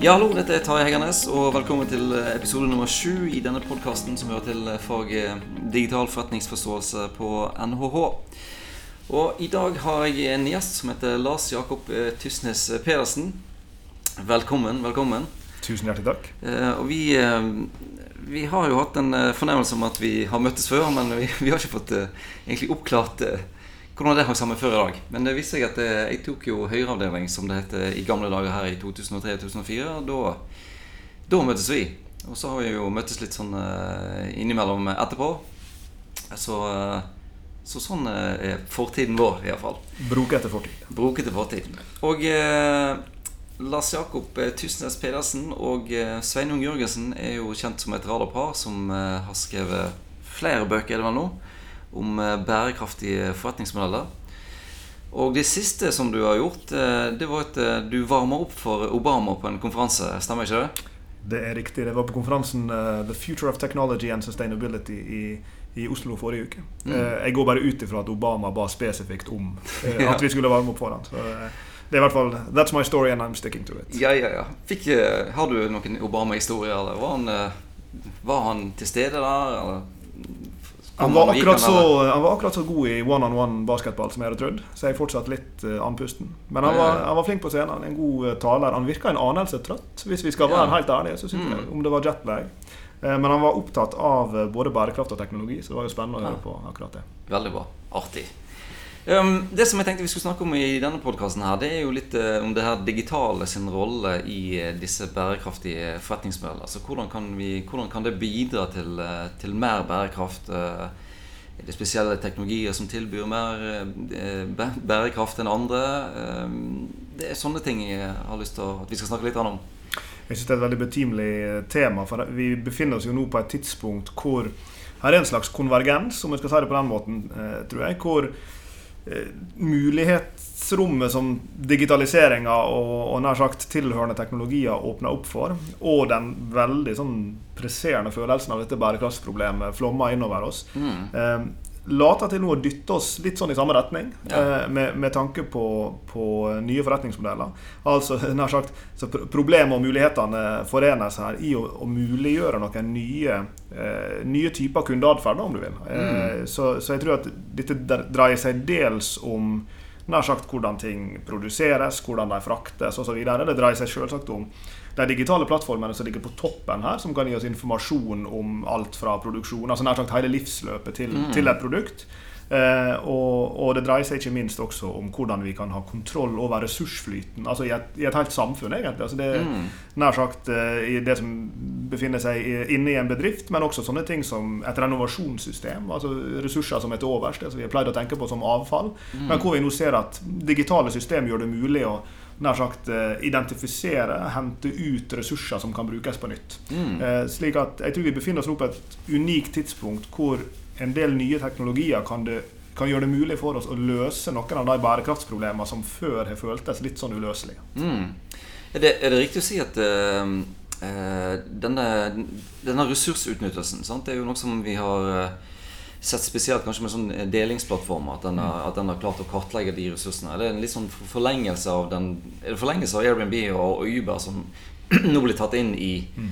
Ja, hallo, dette er Tarjei Heggernes, og velkommen til episode nummer sju i denne podkasten som hører til faget digital forretningsforståelse på NHH. Og i dag har jeg en gjest som heter Lars Jakob eh, Tysnes Pedersen. Velkommen, velkommen. Tusen hjertelig takk. Eh, og vi, eh, vi har jo hatt en fornemmelse om at vi har møttes før, men vi, vi har ikke fått egentlig oppklart hvordan det hang sammen før i dag. Men det viste seg at jeg tok jo høyreavdeling, som det het i gamle dager her i 2003-2004. Da, da møttes vi. Og så har vi jo møttes litt sånn innimellom etterpå. Så, så sånn er fortiden vår, iallfall. Brokete fortid. Brokete fortid. Og eh, Lars Jakob Tysnes Pedersen og eh, Sveinung Jørgensen er jo kjent som et radarpar som eh, har skrevet flere bøker, er det vel nå? Om eh, bærekraftige forretningsmodeller. Og det siste som du har gjort, eh, det var at eh, du varma opp for Obama på en konferanse. Stemmer ikke det? Det er riktig. Det var på konferansen The Future of Technology and Sustainability i, i Oslo forrige uke. Mm. Jeg går bare ut ifra at Obama ba spesifikt om at vi skulle varme opp for han. Så det er i hvert fall That's my story and I'm sticking to it. Ja, ja, ja. Fikk, har du noen Obama-historier, eller var han, var han til stede der? eller? Han var, akkurat så, han var akkurat så god i one-on-one basketball som jeg hadde trodd, så jeg er fortsatt litt uh, andpusten. Men han var, han var, flink på scenen. En god uh, taler. Han virka en anelse trøtt, hvis vi skal være ja. helt ærlige. Så synes mm. jeg, om det var jetlag. Uh, men han var opptatt av både bærekraft og teknologi, så det var jo spennende å høre på akkurat det. Veldig bra. Artig. Um, det som jeg tenkte vi skulle snakke om i denne podkasten, er jo litt uh, om det her digitale sin rolle i uh, disse bærekraftige forretningsmodellene. Altså, hvordan, kan vi, hvordan kan det bidra til, uh, til mer bærekraft? er det spesielle teknologier som tilbyr mer bærekraft enn andre? Um, det er sånne ting jeg har lyst til at vi skal snakke litt om. Jeg synes det er et veldig betimelig tema. For vi befinner oss jo nå på et tidspunkt hvor her er en slags konvergens, om jeg skal si det på den måten, tror jeg. hvor Eh, mulighetsrommet som digitaliseringa og, og, nær sagt tilhørende teknologier åpner opp for, og den veldig sånn presserende følelsen av dette bærekraftsproblemet flommer innover oss, mm. Eh, later til nå å dytte oss litt sånn i samme retning, ja. eh, med, med, tanke på, på, nye forretningsmodeller. Altså nær sagt, så Problemet og mulighetene forenes her i å, å muliggjøre noen nye, eh, nye typer kundeatferd, om du vil. Eh, mm. Så, så, jeg tror at dette dreier seg dels om nær sagt hvordan ting produseres, hvordan de fraktes osv. Det dreier seg selvsagt om de digitale plattformene som ligger på toppen her, som kan gi oss informasjon om alt fra produksjon, altså nær sagt hele livsløpet til, mm. til et produkt. Eh, og, og, det dreier seg ikke minst også om hvordan vi kan ha kontroll over ressursflyten. Altså i et, i et helt samfunn, egentlig. Altså det mm. nær sagt eh, i det som befinner seg inne i en bedrift, men også sånne ting som et renovasjonssystem. Altså ressurser som er til overs, det som vi har pleid å tenke på som avfall. Mm. Men hvor vi nå ser at digitale system gjør det mulig å nær sagt eh, identifisere, hente ut ressurser som kan brukes på nytt. Mm. Eh, slik at jeg tror vi befinner oss nå på et unikt tidspunkt hvor en del nye teknologier kan, det, kan gjøre det mulig for oss å løse noen av de bærekraftsproblemene som før har føltes litt sånn uløselige. Mm. Er, det, er, det, riktig å si at uh, denne, denne ressursutnyttelsen sant? Det er jo noe som vi har uh, sett spesielt kanskje med sånn delingsplattformer, at den, har, at den har klart å kartlegge de ressursene. Det Er en litt sånn forlengelse av den forlengelse av Airbnb og, og Uber som nå blir tatt inn i mm.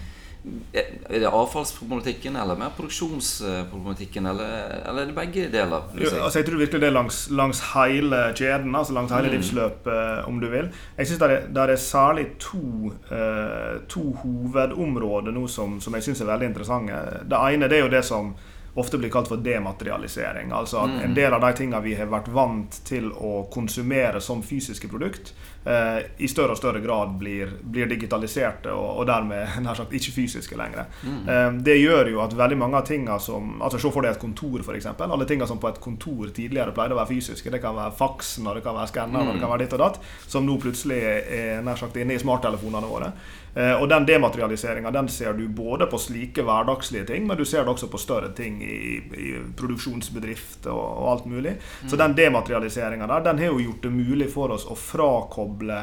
Er det avfallsproblematikken eller mer produksjonsproblematikken? Eller, eller er det begge deler? Si? Jo, altså jeg tror virkelig det er langs, langs hele kjeden, altså langs hele mm. livsløpet, om du vil. Jeg synes det, er, er særlig to, uh, to hovedområder nå som, som jeg syns er veldig interessante. Det ene det er jo det som ofte blir kalt for dematerialisering. Altså at mm. en del av de tingene vi har vært vant til å konsumere som fysiske produkt, eh, i større og større grad blir, blir digitaliserte og, og, dermed nær sagt ikke fysiske lenger. Mm. Eh, det gjør jo at veldig mange av tingene som altså Se for deg et kontor, f.eks. Alle tingene som på et kontor tidligere pleide å være fysiske. Det kan være faksen, og det kan være skanneren, mm. det kan være ditt og datt, som nå plutselig er nær sagt inne i smarttelefonene våre. Eh, og den dematerialiseringa den ser du både på slike hverdagslige ting, men du ser det også på større ting i, i produksjonsbedrifter og, og, alt mulig. Så den dematerialiseringa der den har jo gjort det mulig for oss å frakoble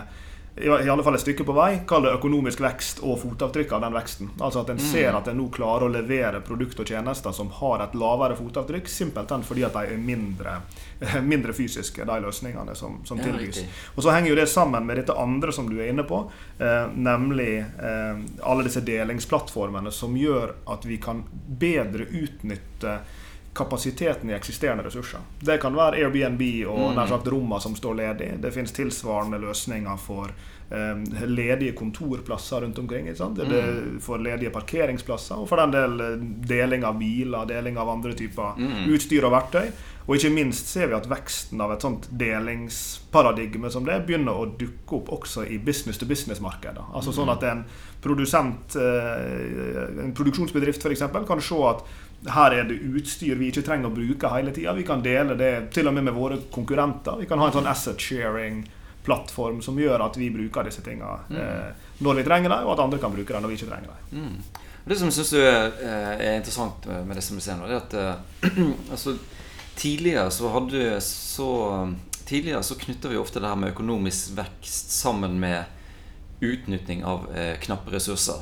i alle fall et stykke på vei, kall det økonomisk vekst og fotavtrykk av den veksten. Altså at en mm. ser at en nå klarer å levere produkt og tjenester som har et lavere fotavtrykk, simpelthen fordi at de er mindre, mindre fysiske, de løsningene som, som ja, tilbys. Og så henger jo det sammen med dette andre som du er inne på, eh, nemlig eh, alle disse delingsplattformene som gjør at vi kan bedre utnytte kapasiteten i eksisterende ressurser. Det kan være Airbnb og mm. nær sagt rommene som står ledig. Det finnes tilsvarende løsninger for um, ledige kontorplasser rundt omkring. Mm. for ledige parkeringsplasser, og for den del eh, deling av biler, deling av andre typer mm. utstyr og verktøy. Og ikke minst ser vi at veksten av et sånt delingsparadigme som det begynner å dukke opp også i business-to-business-markedet. Altså sånn at en produsent, eh, en produksjonsbedrift f.eks. kan se at her er det utstyr vi ikke trenger å bruke hele tida. Vi kan dele det til og med med våre konkurrenter. Vi kan ha en sånn asset sharing-plattform som gjør at vi bruker disse tinga mm. eh, når vi trenger dem, og at andre kan bruke dem når vi ikke trenger dem. Mm. Det som jeg syns er, eh, er, interessant med det som vi ser nå, er at altså, tidligere så hadde så Tidligere så knytter vi ofte det her med økonomisk vekst sammen med utnytting av eh, knappe ressurser.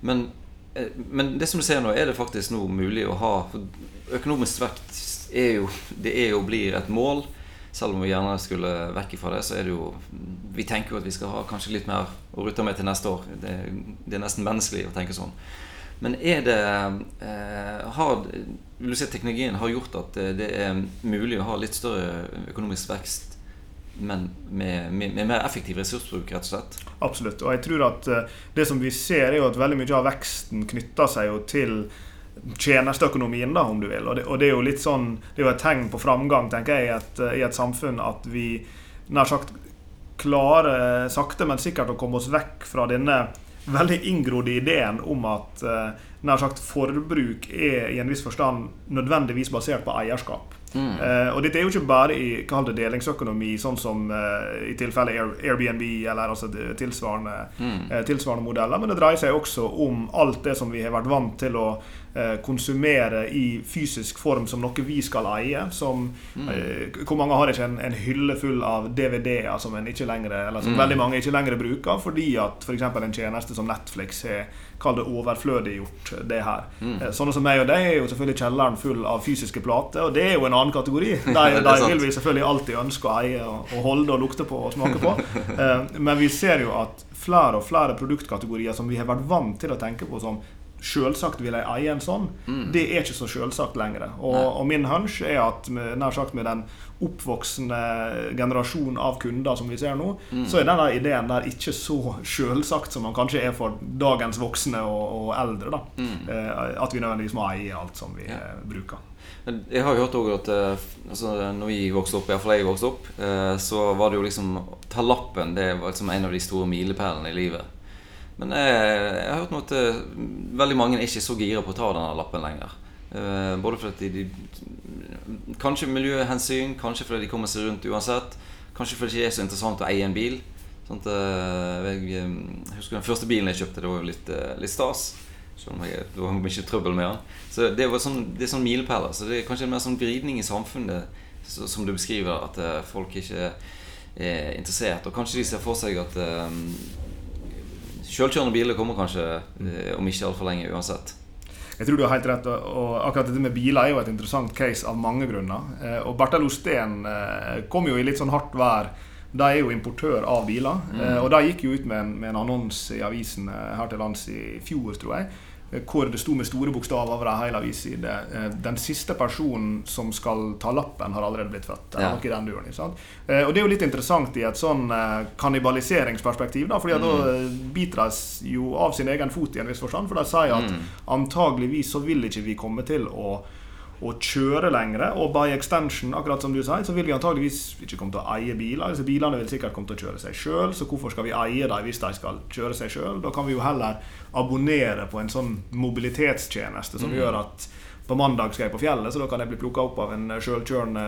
Men Eh, men det som du ser nå, er det faktisk nå mulig å ha Økonomisk vekt er jo, det er jo blir et mål. Selv om vi gjerne skulle vekk fra det, så er det jo Vi tenker jo at vi skal ha kanskje litt mer å rutte med til neste år. Det, det, er nesten menneskelig å tenke sånn. Men er det eh, har, Vil du si at teknologien har gjort at det er mulig å ha litt større økonomisk vekst men med, med, med, mer effektiv ressursbruk, rett og slett. Absolutt. Og jeg tror at uh, det som vi ser, er jo at veldig mye av veksten knytter seg jo til tjenesteøkonomien, da, om du vil. Og det, og det, er jo litt sånn Det er jo et tegn på framgang, tenker jeg, i et, i et samfunn at vi nær sagt klarer sakte, men sikkert å komme oss vekk fra denne veldig inngrodde ideen om at uh, nær sagt forbruk er i en viss forstand nødvendigvis basert på eierskap. Mm. Uh, og dette er jo ikke bare i det delingsøkonomi, sånn som uh, i tilfelle Air, Airbnb eller altså tilsvarende, mm. uh, tilsvarende, modeller, men det dreier seg også om alt det som vi har vært vant til å konsumere i fysisk form som noe vi skal eie. Som, mm. hvor mange har ikke en, en, hylle full av DVD-er som, eller som mm. veldig mange ikke lenger bruker, fordi at f.eks. en tjeneste som Netflix har kall det overflødiggjort det her. Mm. Sånne som meg og deg er jo selvfølgelig kjelleren full av fysiske plater, og det er jo en annen kategori. De, de vil vi selvfølgelig alltid ønske å eie og, holde og lukte på og smake på. Eh, men vi ser jo at flere og flere produktkategorier som vi har vært vant til å tenke på som Selvsagt vil jeg eie en sånn. Mm. Det er ikke så selvsagt lenger. Og, og, min hunch er at med, nær sagt med den oppvoksende generasjon av kunder som vi ser nå, mm. så er denne ideen der ikke så selvsagt som man kanskje er for dagens voksne og, og eldre. da mm. eh, At vi nødvendigvis må eie alt som vi ja. Eh, bruker. Jeg har jo hørt også at eh, altså, når vi vokste opp, iallfall jeg vokste opp, så var det jo liksom Ta lappen det var liksom en av de store milepælene i livet. Men jeg, jeg, har hørt noe at eh, veldig mange er ikke så gira på å ta denne lappen lenger. Uh, både fordi de, Kanskje miljøhensyn, kanskje fordi de kommer seg rundt uansett. Kanskje fordi det ikke er så interessant å eie en bil. At, uh, jeg, husker den første bilen jeg kjøpte, det var jo litt, litt stas. Selv om jeg, det var mye trøbbel med den. Så Det, var sånn, det er sånn milepæler. Så det er kanskje en mer sånn vridning i samfunnet så, som du beskriver, at folk ikke er interessert. Og kanskje de ser for seg at Sjølkjørende biler kommer kanskje eh, om ikke altfor lenge uansett. Jeg tror du har helt rett. og akkurat dette med biler er jo et interessant case av mange grunner. Eh, og Bertel Osten eh, kom jo i litt sånn hardt vær. De er jo importør av biler. Mm. Og de gikk jo ut med en, med en annonse i avisen her til lands i fjor, tror jeg hvor det sto med store bokstaver over ei hel avisside eh, Den siste personen som skal ta lappen, har allerede blitt født. Ja. Noe i den duren, eh, og det er jo litt interessant i et sånn eh, kannibaliseringsperspektiv. Da, fordi mm. da biter de jo av sin egen fot i en viss forstand. For de sier at mm. antageligvis så vil ikke vi komme til å å kjøre lengre. Og by extension, akkurat som du sier, så vil vi antageligvis ikke komme til å eie biler. Disse bilene vil sikkert komme til å kjøre seg sjøl, så hvorfor skal vi eie dem hvis de skal kjøre seg sjøl? Da kan vi jo heller abonnere på en sånn mobilitetstjeneste som mm. gjør at på mandag skal jeg på fjellet, så da kan jeg bli plukka opp av en sjølkjørende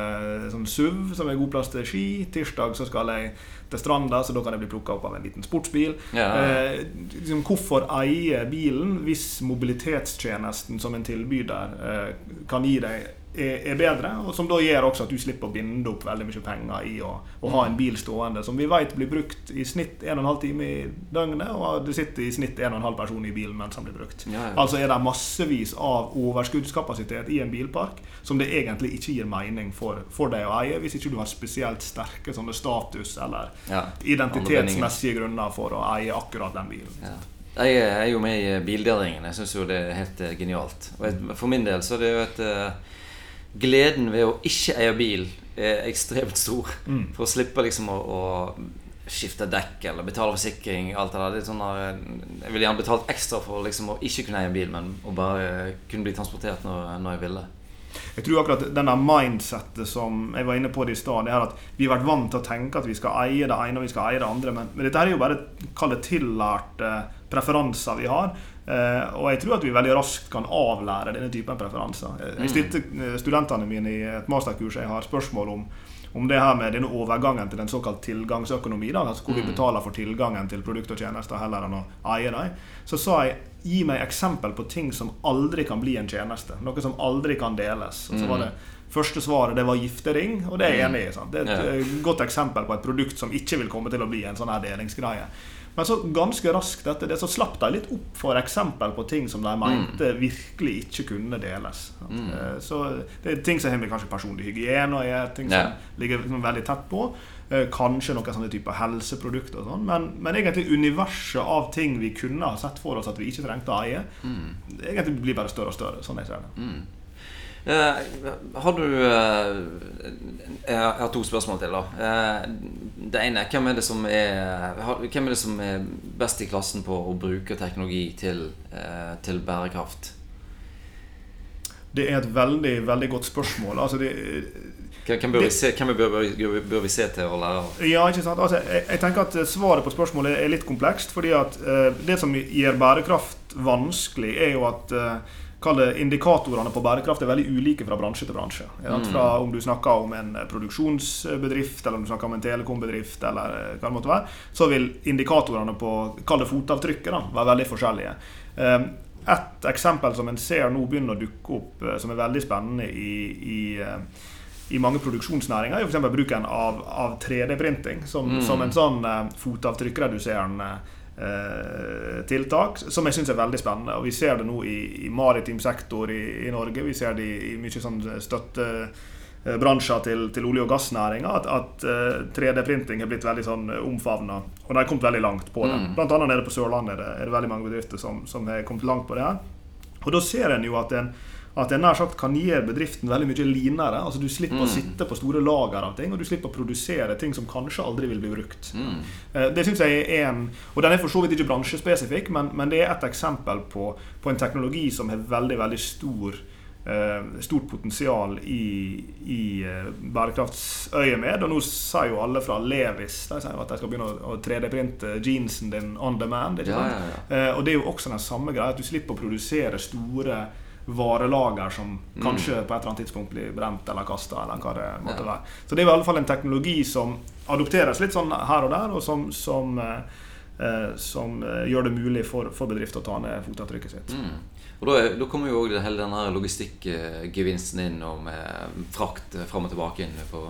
sånn SUV som er god plass til ski. Tirsdag så skal jeg til stranda, så da kan jeg bli plukka opp av en liten sportsbil. Ja. Eh, liksom, hvorfor eie bilen hvis mobilitetstjenesten som en tilbyder eh, kan gi deg er, bedre, og som da gjør også at du slipper å binde opp veldig mye penger i å, å ha en bil stående som vi vet blir brukt i snitt 1 12 time i døgnet, og det sitter i snitt 1 12 person i bilen mens den blir brukt. Ja, ja. Altså er det massevis av overskuddskapasitet i en bilpark som det egentlig ikke gir mening for, for deg å eie, hvis ikke du har spesielt sterke sånne status- eller Ja, identitetsmessige grunner for å eie akkurat den bilen. Jeg er jo med i Bildelingen. Jeg syns jo det er helt eh, genialt. Og for min del så er det jo et eh, Gleden ved å ikke eie bil er ekstremt stor. Mm. For å slippe liksom å, å skifte dekk eller betale forsikring. Alt det der. Det er sånn der, jeg ville gjerne betalt ekstra for liksom å ikke kunne eie en bil, men å bare kunne bli transportert når, når jeg ville. Jeg tror akkurat denne mindsettet som jeg var inne på det i stad, det er at vi har vært vant til å tenke at vi skal eie det ene og vi skal eie det andre, men, men dette her er jo bare tillærte preferanser vi har. Eh, og jeg tror at vi veldig raskt kan avlære denne typen preferanser. Jeg stilte eh, studentene mine i et masterkurs jeg har spørsmål om om det her med denne overgangen til en såkalt tilgangsøkonomi, da, altså hvor vi betaler for tilgangen til produkter og tjenester heller enn å eie dem, så sa jeg gi meg eksempel på ting som aldri kan bli en tjeneste. Noe som aldri kan deles. Og så var det Første svaret det var giftering, og det er jeg enig i. Det er et eh, godt eksempel på et produkt som ikke vil komme til å bli en sånn her delingsgreie. Men så ganske raskt etter det så slapp de litt opp for eksempel på ting som de mente virkelig ikke kunne deles. sant? Eh, Så det er ting som har med kanskje personlig hygiene og er ting som Ja. ligger liksom veldig tett på. Eh, Kanskje noen sånne typer helseprodukter og sånn. Men, men egentlig universet av ting vi kunne ha sett for oss at vi ikke trengte å eie, egentlig blir bare større og større. Sånn jeg ser det. Eh, har du eh, Jeg har to spørsmål til. da Eh, Det ene hvem er det som er Hvem er det som er best i klassen på å bruke teknologi til, til bærekraft? Det er et veldig veldig godt spørsmål. Altså det, Hvem, bør, vi se, hvem bør, bør, bør vi se til å lære av? Ja, ikke sant? Altså, jeg, jeg tenker at Svaret på spørsmålet er litt komplekst. fordi at eh, Det som gjør bærekraft vanskelig, er jo at det indikatorene på bærekraft er veldig ulike fra bransje til bransje. Mm. Fra Om du snakker om en produksjonsbedrift, eller om du snakker om en telekombedrift, eller eh, hva det måtte være, så vil indikatorene på kall det fotavtrykket da, være veldig forskjellige. Eh, Et eksempel som en ser nå begynner å dukke opp, eh, som er veldig spennende i, i eh, i mange produksjonsnæringer er f.eks. bruken av, av 3D-printing som, Mm. som en sånn eh, fotavtrykkreduserende eh, tiltak, som jeg syns er veldig spennende. Og Vi ser det nå i, i maritim sektor i, i Norge. Vi ser det i, i mye sånn støttebransjer til, til olje- og gassnæringa. At, at eh, 3D-printing har blitt veldig sånn omfavna. Og de har kommet veldig langt på det. Mm. Blant annet nede på Sørlandet er det, er det veldig mange bedrifter som, som har kommet langt på det her. Og da ser en jo at en at jeg nær sagt kan gjøre bedriften veldig mye linere. Altså Du slipper å sitte på store lager av ting, og du slipper å produsere ting som kanskje aldri vil bli brukt. Mm. Det synes jeg er en Og den er for så vidt ikke bransjespesifikk, men, men det er et eksempel på, på en teknologi som har veldig, veldig stor eh, stort potensial i, i eh, bærekraftsøyemed. Og nå sier jo alle fra Levis de sier at de skal begynne å, å 3D-printe jeansen din on demand. Ja, ja, ja. Eh, og det er jo også den samme greia, at du slipper å produsere store varelager som kanskje på et eller annet tidspunkt blir brent eller kasta, eller hva det måtte Ja. være. Så det er i alle fall en teknologi som adopteres litt sånn her og der, og som, som, eh, eh, som eh, gjør det mulig for, for bedrifter å ta ned fotavtrykket sitt. Mm. Og da, da kommer jo også hele denne logistikkgevinsten inn og med frakt fram og tilbake inn på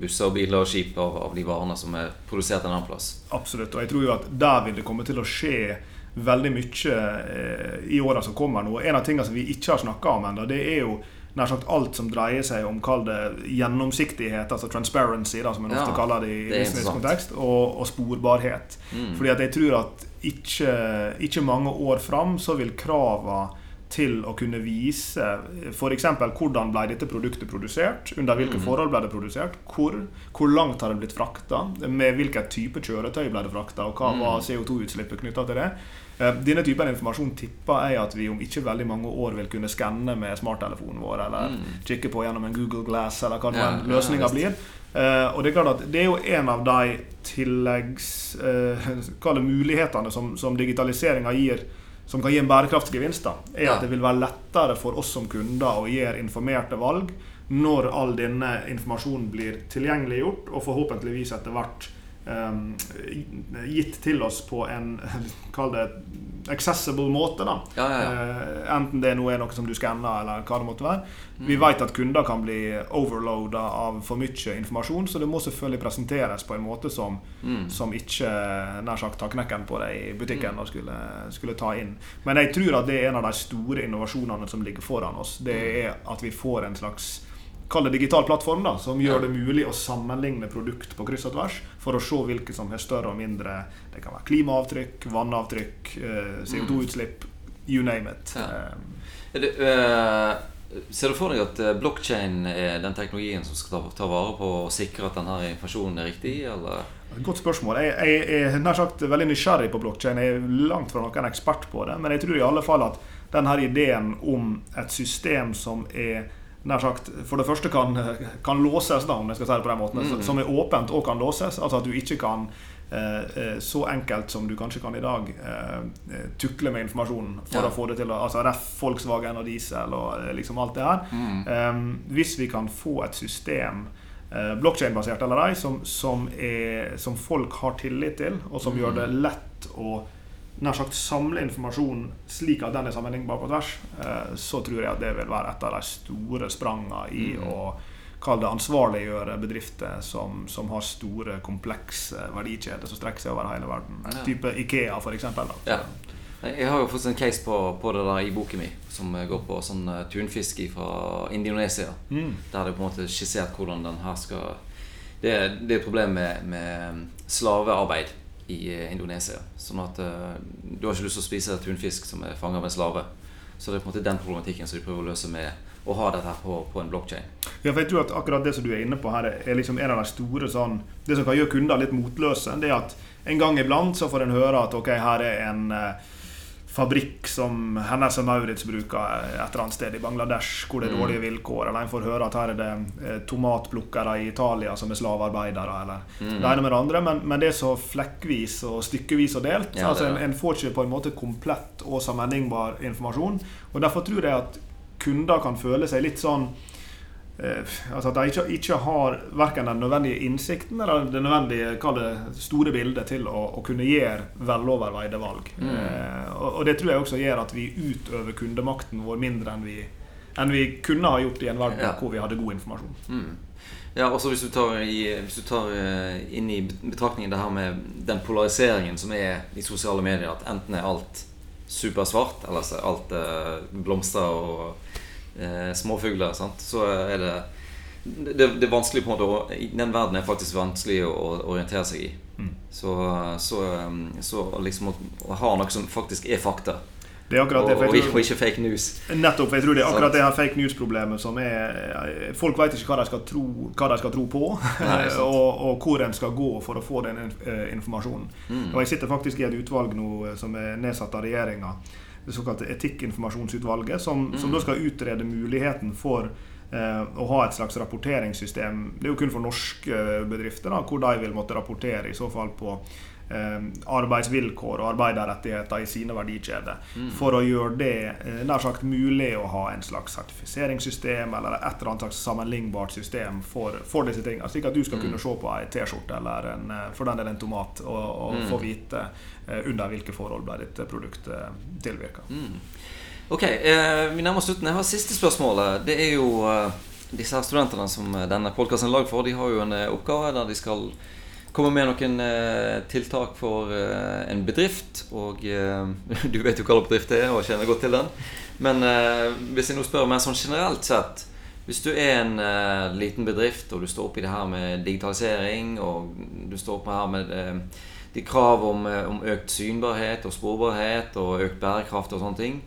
busser biler og skip av, av de varene som er produsert en annen plass. Absolutt. Og jeg tror jo at der vil det komme til å skje veldig mye eh, i åra som kommer nå. En av tingene som vi ikke har snakka om ennå, det er jo nær sagt alt som dreier seg om kall det gjennomsiktighet, altså transparency, da, som en Ja, ofte kaller det i businesskontekst, og, og sporbarhet. Fordi at jeg tror at ikke, ikke mange år fram så vil krava til å kunne vise f.eks. hvordan ble dette produktet produsert, under hvilke forhold ble det produsert, hvor, hvor langt har det blitt frakta, med hvilken type kjøretøy ble det frakta, og hva var CO2-utslippet knytta til det. Eh, Denne typen informasjon tipper jeg at vi om ikke veldig mange år vil kunne skanne med smarttelefonen vår, eller kikke på gjennom en Google Glass, eller hva Ja, ja, løsninga visst. blir. Uh, og Det er klart at det er jo en av de tilleggs... Uh, mulighetene som, som digitaliseringa gir, som kan gi en bærekraftsgevinst, gevinst, er Ja. at det vil være lettere for oss som kunder å gjøre informerte valg når all denne informasjonen blir tilgjengeliggjort, og forhåpentligvis etter hvert gitt til oss på en Kall det accessible måte. da Ja, ja, ja. Eh, Enten det nå er noe som du skanner, eller hva det måtte være. Mm. Vi vet at kunder kan bli overloada av for mye informasjon, så det må selvfølgelig presenteres på en måte som, Mm. som ikke nær sagt tar knekken på deg i butikken og skulle, skulle ta inn. Men jeg tror at det er en av de store innovasjonene som ligger foran oss. Det Mm. er at vi får en slags Kall det digital plattform, da, som gjør det mulig å sammenligne produkt på kryss og tvers for å se hvilke som har større og mindre Det kan være klimaavtrykk, vannavtrykk, eh, CO2-utslipp, you name it. Ja. Eh, det, øh, ser du for deg at blockchain er den teknologien som skal ta, vare på og sikre at denne informasjonen er riktig, eller? Godt spørsmål. Jeg er nær sagt veldig nysgjerrig på blokkjede. Jeg er langt fra noen ekspert på det. Men jeg tror i alle fall at denne ideen om et system som er nær sagt, For det første kan, kan låses, da, om jeg skal si det på den måten. Mm. Som er åpent og kan låses. Altså at du ikke kan eh, eh, så enkelt som du kanskje kan i dag, eh, tukle med informasjonen for Ja. å få det til altså Ref, Volkswagen og diesel og liksom alt det her. Mm. Um, hvis vi kan få et system blokkjederbasert eller ei, som, som, som folk har tillit til, og som Mm. gjør det lett å nær sagt samle informasjon slik at den er sammenlignbar på tvers, eh, så tror jeg at det vil være et av de store sprangene i Mm. å kall det ansvarliggjøre bedrifter som, som har store, komplekse verdikjeder som strekker seg over hele verden. Ja. Type Ikea, eksempel. Ja. Jeg har jo fått en case på, på det der i boken min, som går på sånn øh, tunfisk fra Indonesia. Mm. Der det på en måte skissert hvordan den her skal Det det er et problem med, med slavearbeid i eh, Indonesia. Sånn at uh, du har ikke lyst til å spise tunfisk som er fanget av en slave. Så det er på en måte den problematikken som de prøver å løse med å ha dette her på, på en blokkjede. Jeg tror at akkurat det som du er inne på her, er liksom en av de store sånn Det som kan gjøre kunder litt motløse, det er at en gang iblant så får en høre at ok, her er en eh, fabrikk som Hennes og Maurits bruker et eller annet sted i Bangladesh, hvor det er Mm. dårlige vilkår. Eller en får høre at her er det eh, tomatplukkere i Italia som er slavearbeidere, eller Mm. det ene med det andre. Men, men det er så flekkvis og stykkevis og delt. Ja, altså en, en får ikke på en måte komplett og sammenlignbar informasjon. Og Derfor tror jeg at kunder kan føle seg litt sånn altså At de ikke, ikke har verken den nødvendige innsikten eller det nødvendige det, store bildet til å, å kunne gjøre veloverveide valg. Mm. Eh, og, og det tror jeg også gjør at vi utøver kundemakten vår mindre enn vi, enn vi kunne ha gjort i en verden Ja. hvor vi hadde god informasjon. Mm. Ja, også hvis du tar, i, hvis du tar eh, inn i betraktningen det her med den polariseringen som er i sosiale medier, at enten er alt supersvart, eller så er alt eh, blomster og eh, småfugler, sant? så er det det, det er vanskelig på en måte å, I den verden er faktisk vanskelig å, å orientere seg i. Mm. Så, så, um, så liksom å, å ha noe som faktisk er fakta, Det er akkurat og, det. Og, ikke, og ikke fake news. nettopp, jeg tror det er akkurat det her fake news-problemet som er Folk vet ikke hva de skal tro, de skal tro på, Nei, og, og hvor en skal gå for å få den eh, informasjonen. Mm. Og Jeg sitter faktisk i et utvalg nå eh, som er nedsatt av regjeringa. Det såkalte Etikkinformasjonsutvalget, som, som Mm. da skal utrede muligheten for å ha et slags rapporteringssystem. Det er jo kun for norske eh, bedrifter, da, hvor de vil måtte rapportere i så fall på eh, arbeidsvilkår og arbeiderrettigheter i sine verdikjeder. Mm. For å gjøre det eh, nær sagt mulig å ha en slags sertifiseringssystem eller et eller annet slags sammenlignbart system for, for disse tingene. Slik at du skal Mm. kunne se på ei T-skjorte eller en, eh, for den del en tomat og, og Mm. få vite eh, under hvilke forhold ble dette produktet tilvirka. Ok, eh, vi nærmer oss slutten. Jeg har siste spørsmålet. Det er jo eh, disse her studentene som eh, denne podkasten er lagd for. De har jo en eh, oppgave der de skal komme med noen eh, tiltak for eh, en bedrift. Og du vet jo hva slags bedrift det er, og kjenner godt til den. Men hvis jeg nå spør mer sånn generelt sett Hvis du er en liten bedrift, og du står oppe i det her med digitalisering, og du står oppe her med de krav om, om økt synbarhet og sporbarhet og økt bærekraft og sånne ting.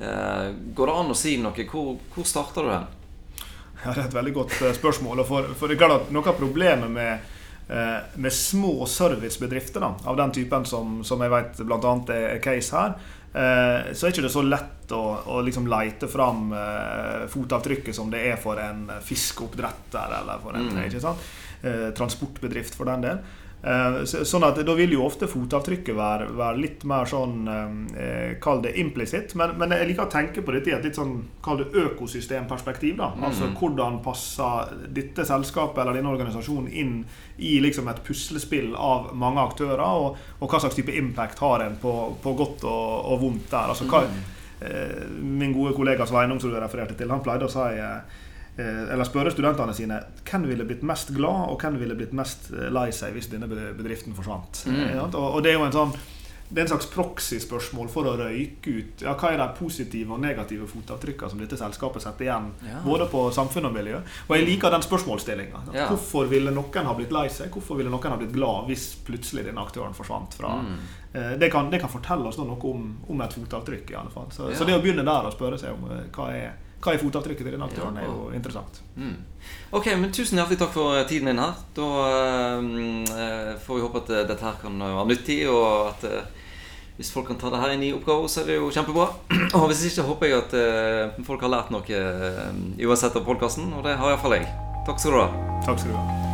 Eh, går det an å si noe? Hvor, hvor starter du hen? Ja, det er et veldig godt eh, spørsmål. For, for det er klart at Noe av problemet med, eh, med små servicebedrifter da, av den typen som, som jeg vet bl.a. er case her, så er ikke det så lett å, å liksom leite fram fotavtrykket som det er for en fiskeoppdretter eller for en Mm. ikke transportbedrift, for den del. Eh, sånn at Da vil jo ofte fotavtrykket være, være litt mer sånn eh, Kall det implisitt. Men, men, jeg liker å tenke på dette i et litt sånn kall det økosystemperspektiv. da, Altså mm. Hvordan passer dette selskapet eller denne organisasjonen inn i liksom et puslespill av mange aktører? Og, og hva slags type impact har en på, på godt og, og, vondt der? altså hva, mm. eh, Min gode kollega Sveinung som du refererte til, han pleide å si eh, Eh, eller spørre studentene sine hvem ville blitt mest glad og hvem ville blitt mest eh, lei seg hvis denne bedriften forsvant. Mm. Og det er jo en sånn det er en slags proxy-spørsmål for å røyke ut ja, hva er de positive og negative fotavtrykkene som dette selskapet setter igjen. Ja. Både på samfunn og miljø. Og jeg liker den spørsmålsstillinga. Ja. Hvorfor ville noen ha blitt lei seg? Hvorfor ville noen ha blitt glad hvis plutselig denne aktøren forsvant fra mm. eh, det, kan, det, kan, fortelle oss noe om, om, et fotavtrykk. i alle fall. Så, så, det å begynne der og spørre seg om eh, hva er hva er fotavtrykket til den aktøren, er jo interessant. Mm. Ok, men Tusen hjertelig takk for tiden din her. Da uh, får vi håpe at dette her kan være nyttig, og at uh, hvis folk kan ta det her inn i oppgaver, så er det jo kjempebra. Og hvis ikke, håper jeg at uh, folk har lært noe uansett av podkasten, og det har iallfall jeg. Takk skal du ha. Takk skal du ha.